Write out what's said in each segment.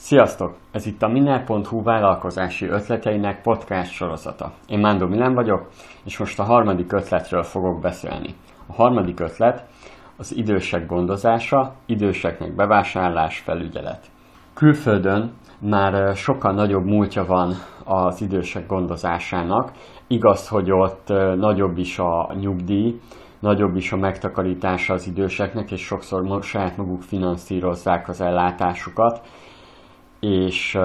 Sziasztok! Ez itt a Miner.hu vállalkozási ötleteinek podcast sorozata. Én Mándó Milán vagyok, és most a harmadik ötletről fogok beszélni. A harmadik ötlet az idősek gondozása, időseknek bevásárlás, felügyelet. Külföldön már sokkal nagyobb múltja van az idősek gondozásának. Igaz, hogy ott nagyobb is a nyugdíj, nagyobb is a megtakarítása az időseknek, és sokszor saját maguk finanszírozzák az ellátásukat és,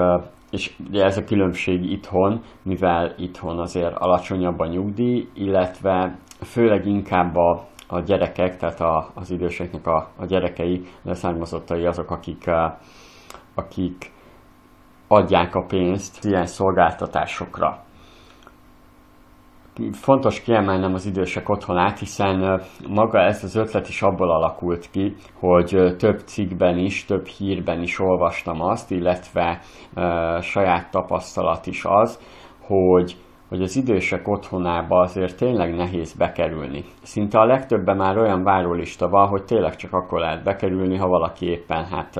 és ugye ez a különbség itthon, mivel itthon azért alacsonyabb a nyugdíj, illetve főleg inkább a, a gyerekek, tehát a, az időseknek a, a gyerekei, leszármazottai azok, akik, akik adják a pénzt ilyen szolgáltatásokra fontos kiemelnem az idősek otthonát, hiszen maga ez az ötlet is abból alakult ki, hogy több cikkben is, több hírben is olvastam azt, illetve saját tapasztalat is az, hogy hogy az idősek otthonába azért tényleg nehéz bekerülni. Szinte a legtöbben már olyan várólista van, hogy tényleg csak akkor lehet bekerülni, ha valaki éppen hát,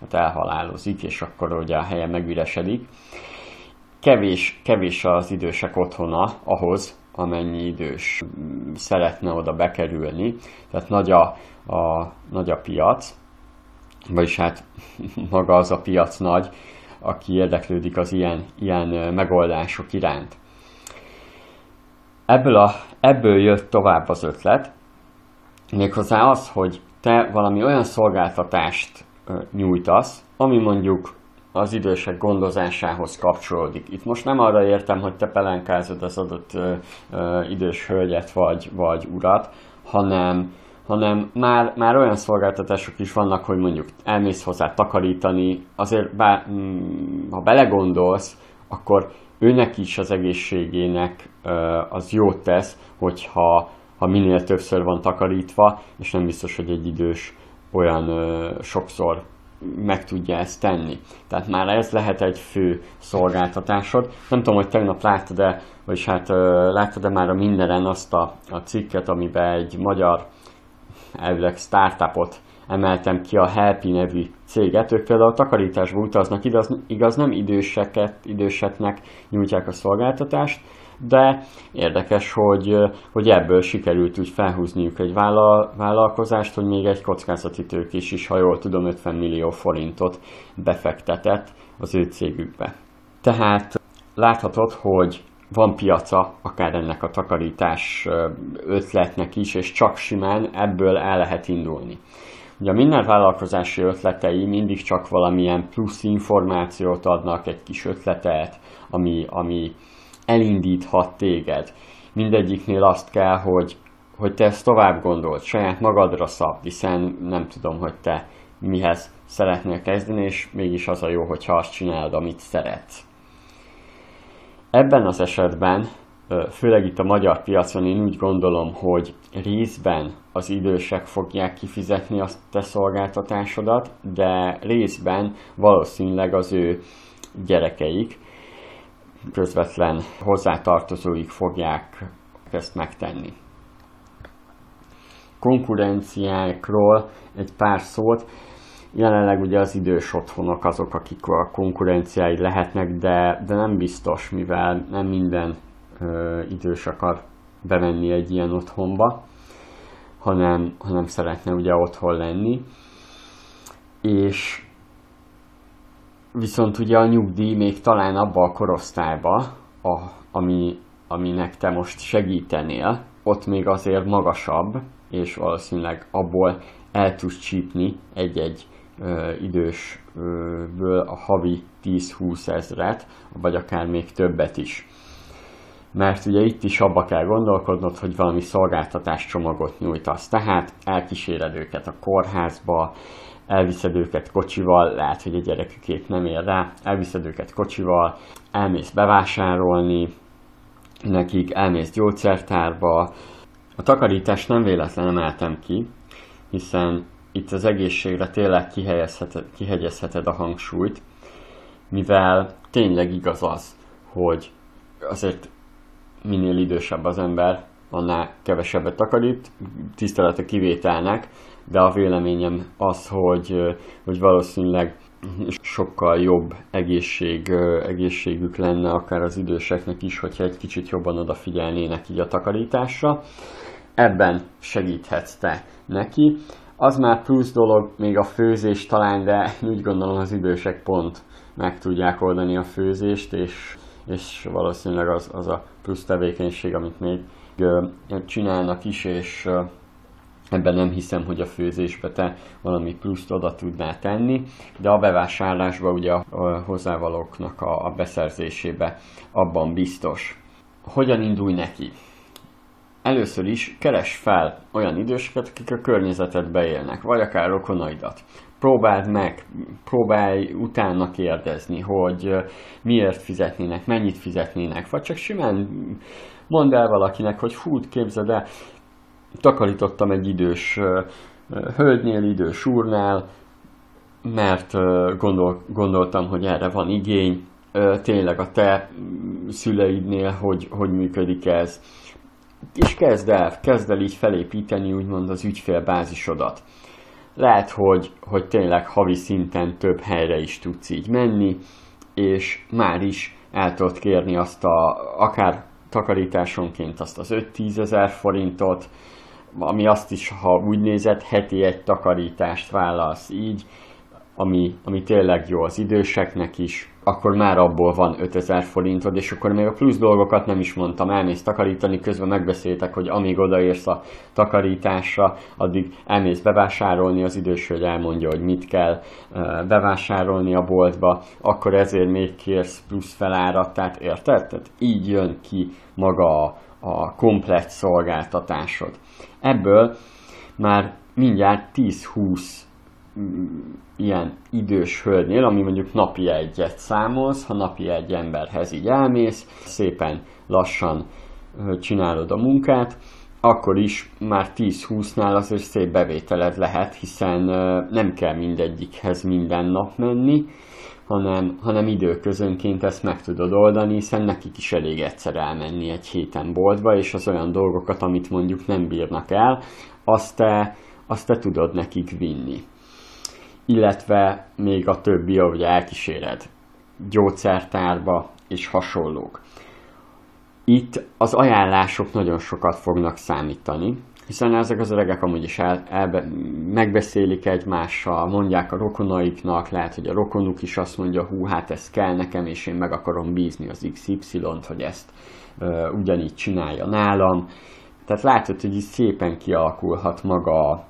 hát elhalálozik, és akkor ugye a helye megüresedik kevés, kevés az idősek otthona ahhoz, amennyi idős szeretne oda bekerülni. Tehát nagy a, a, nagy a piac, vagyis hát maga az a piac nagy, aki érdeklődik az ilyen, ilyen megoldások iránt. Ebből, a, ebből jött tovább az ötlet, méghozzá az, hogy te valami olyan szolgáltatást nyújtasz, ami mondjuk az idősek gondozásához kapcsolódik. Itt most nem arra értem, hogy te pelenkázod az adott ö, ö, idős hölgyet vagy, vagy urat, hanem, hanem már, már olyan szolgáltatások is vannak, hogy mondjuk elmész hozzá takarítani, azért bár, mm, ha belegondolsz, akkor őnek is az egészségének ö, az jót tesz, hogyha ha minél többször van takarítva, és nem biztos, hogy egy idős olyan ö, sokszor meg tudja ezt tenni. Tehát már ez lehet egy fő szolgáltatásod. Nem tudom, hogy tegnap láttad-e, vagyis hát láttad-e már a mindenen azt a, a cikket, amiben egy magyar elvileg startupot emeltem ki a Helpi nevű céget. Ők például takarításba utaznak, igaz, igaz nem időseket, időseknek nyújtják a szolgáltatást, de érdekes, hogy, hogy ebből sikerült úgy felhúzniuk egy vállalkozást, hogy még egy kockázati tőkés is, ha jól tudom, 50 millió forintot befektetett az ő cégükbe. Tehát láthatod, hogy van piaca akár ennek a takarítás ötletnek is, és csak simán ebből el lehet indulni. Ugye minden vállalkozási ötletei mindig csak valamilyen plusz információt adnak, egy kis ötletet, ami, ami elindíthat téged. Mindegyiknél azt kell, hogy, hogy te ezt tovább gondold, saját magadra szab, hiszen nem tudom, hogy te mihez szeretnél kezdeni, és mégis az a jó, hogyha azt csinálod, amit szeretsz. Ebben az esetben, főleg itt a magyar piacon én úgy gondolom, hogy részben az idősek fogják kifizetni a te szolgáltatásodat, de részben valószínűleg az ő gyerekeik, közvetlen hozzátartozóik fogják ezt megtenni. Konkurenciákról egy pár szót. Jelenleg ugye az idős otthonok azok, akik a konkurenciái lehetnek, de, de nem biztos, mivel nem minden ö, idős akar bemenni egy ilyen otthonba, hanem, hanem szeretne ugye otthon lenni. És Viszont ugye a nyugdíj még talán abba a korosztályba, a, ami, aminek te most segítenél, ott még azért magasabb, és valószínűleg abból el tudsz csípni egy-egy ö, idősből a havi 10-20 ezret, vagy akár még többet is. Mert ugye itt is abba kell gondolkodnod, hogy valami szolgáltatáscsomagot nyújtasz. Tehát elkíséred őket a kórházba, elviszed őket kocsival, lehet, hogy a gyerekükét nem ér rá, elviszed őket kocsival, elmész bevásárolni, nekik elmész gyógyszertárba. A nem véletlen emeltem ki, hiszen itt az egészségre tényleg kihegyezheted a hangsúlyt, mivel tényleg igaz az, hogy azért minél idősebb az ember, annál kevesebbet takarít, tisztelet a kivételnek, de a véleményem az, hogy, hogy valószínűleg sokkal jobb egészség, egészségük lenne akár az időseknek is, hogyha egy kicsit jobban odafigyelnének így a takarításra. Ebben segíthetsz te neki. Az már plusz dolog, még a főzés talán, de úgy gondolom az idősek pont meg tudják oldani a főzést, és, és valószínűleg az, az a plusz tevékenység, amit még csinálnak is, és ebben nem hiszem, hogy a főzésbe te valami pluszt oda tudnál tenni, de a bevásárlásba ugye a hozzávalóknak a, beszerzésébe abban biztos. Hogyan indulj neki? Először is keres fel olyan időseket, akik a környezetedbe élnek, vagy akár rokonaidat. Próbáld meg, próbálj utána kérdezni, hogy miért fizetnének, mennyit fizetnének, vagy csak simán mondd el valakinek, hogy hú, képzeld el, takarítottam egy idős hölgynél, idős úrnál, mert gondol, gondoltam, hogy erre van igény, tényleg a te szüleidnél, hogy, hogy működik ez. És kezd el, kezd el így felépíteni úgymond az ügyfélbázisodat. Lehet, hogy, hogy tényleg havi szinten több helyre is tudsz így menni, és már is el tudod kérni azt a, akár takarításonként azt az 5-10 ezer forintot, ami azt is, ha úgy nézed, heti egy takarítást vállalsz így, ami, ami tényleg jó az időseknek is, akkor már abból van 5000 forintod, és akkor még a plusz dolgokat nem is mondtam, elmész takarítani, közben megbeszéltek, hogy amíg odaérsz a takarításra, addig elmész bevásárolni, az idős hogy elmondja, hogy mit kell bevásárolni a boltba, akkor ezért még kérsz plusz felárat, tehát érted? Tehát így jön ki maga a, a komplett szolgáltatásod. Ebből már mindjárt 10-20 mm, ilyen idős hölgynél, ami mondjuk napi egyet számolsz, ha napi egy emberhez így elmész, szépen lassan csinálod a munkát, akkor is már 10-20-nál azért szép bevételed lehet, hiszen nem kell mindegyikhez minden nap menni, hanem, hanem időközönként ezt meg tudod oldani, hiszen nekik is elég egyszer elmenni egy héten boltba, és az olyan dolgokat, amit mondjuk nem bírnak el, azt te, azt te tudod nekik vinni. Illetve még a többi, ahogy elkíséred, gyógyszertárba és hasonlók. Itt az ajánlások nagyon sokat fognak számítani, hiszen ezek az öregek amúgy is el, elbe, megbeszélik egymással, mondják a rokonaiknak, lehet, hogy a rokonuk is azt mondja, hú, hát ez kell nekem, és én meg akarom bízni az XY-t, hogy ezt ö, ugyanígy csinálja nálam. Tehát látod, hogy így szépen kialakulhat maga a,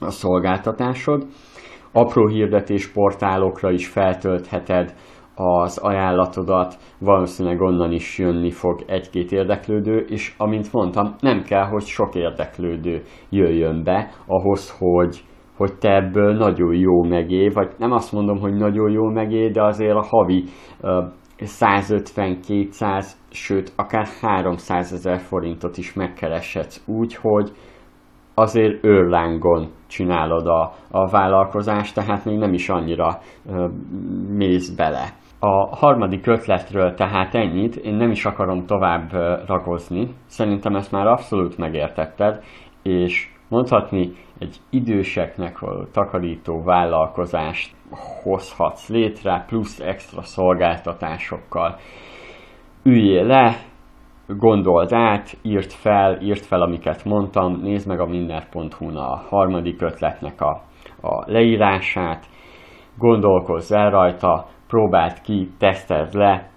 a szolgáltatásod. Apró hirdetésportálokra is feltöltheted az ajánlatodat, valószínűleg onnan is jönni fog egy-két érdeklődő, és amint mondtam, nem kell, hogy sok érdeklődő jöjjön be ahhoz, hogy, hogy te ebből nagyon jó megé, vagy nem azt mondom, hogy nagyon jó megé, de azért a havi uh, 150-200, sőt akár 300 ezer forintot is megkereshetsz úgy, hogy azért őrlángon csinálod a, a vállalkozást, tehát még nem is annyira uh, mész bele. A harmadik ötletről tehát ennyit, én nem is akarom tovább ragozni, szerintem ezt már abszolút megértetted, és mondhatni egy időseknek a takarító vállalkozást hozhatsz létre, plusz extra szolgáltatásokkal. Üljél le, gondold át, írt fel, írt fel, amiket mondtam, nézd meg a minner.hu-n a harmadik ötletnek a, a leírását, gondolkozz el rajta, próbáld ki, teszteld le,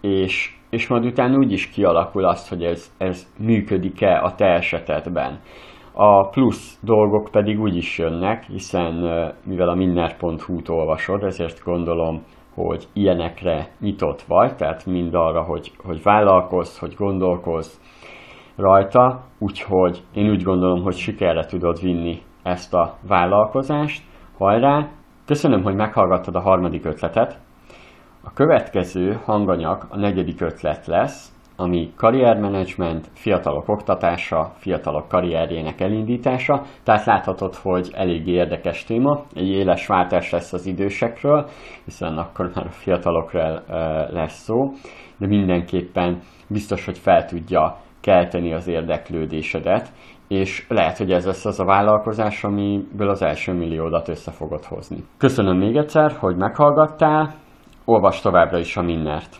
és, és majd utána úgy is kialakul az, hogy ez, ez működik-e a te esetedben. A plusz dolgok pedig úgy is jönnek, hiszen mivel a minner.hu-t olvasod, ezért gondolom, hogy ilyenekre nyitott vagy, tehát mind arra, hogy, hogy vállalkozz, hogy gondolkozz rajta, úgyhogy én úgy gondolom, hogy sikerre tudod vinni ezt a vállalkozást. Hajrá, Köszönöm, hogy meghallgattad a harmadik ötletet. A következő hanganyag a negyedik ötlet lesz, ami karriermenedzsment, fiatalok oktatása, fiatalok karrierjének elindítása. Tehát láthatod, hogy elég érdekes téma, egy éles váltás lesz az idősekről, hiszen akkor már a fiatalokról lesz szó, de mindenképpen biztos, hogy fel tudja kelteni az érdeklődésedet, és lehet, hogy ez lesz az a vállalkozás, amiből az első milliódat össze fogod hozni. Köszönöm még egyszer, hogy meghallgattál, olvas továbbra is a Minnert.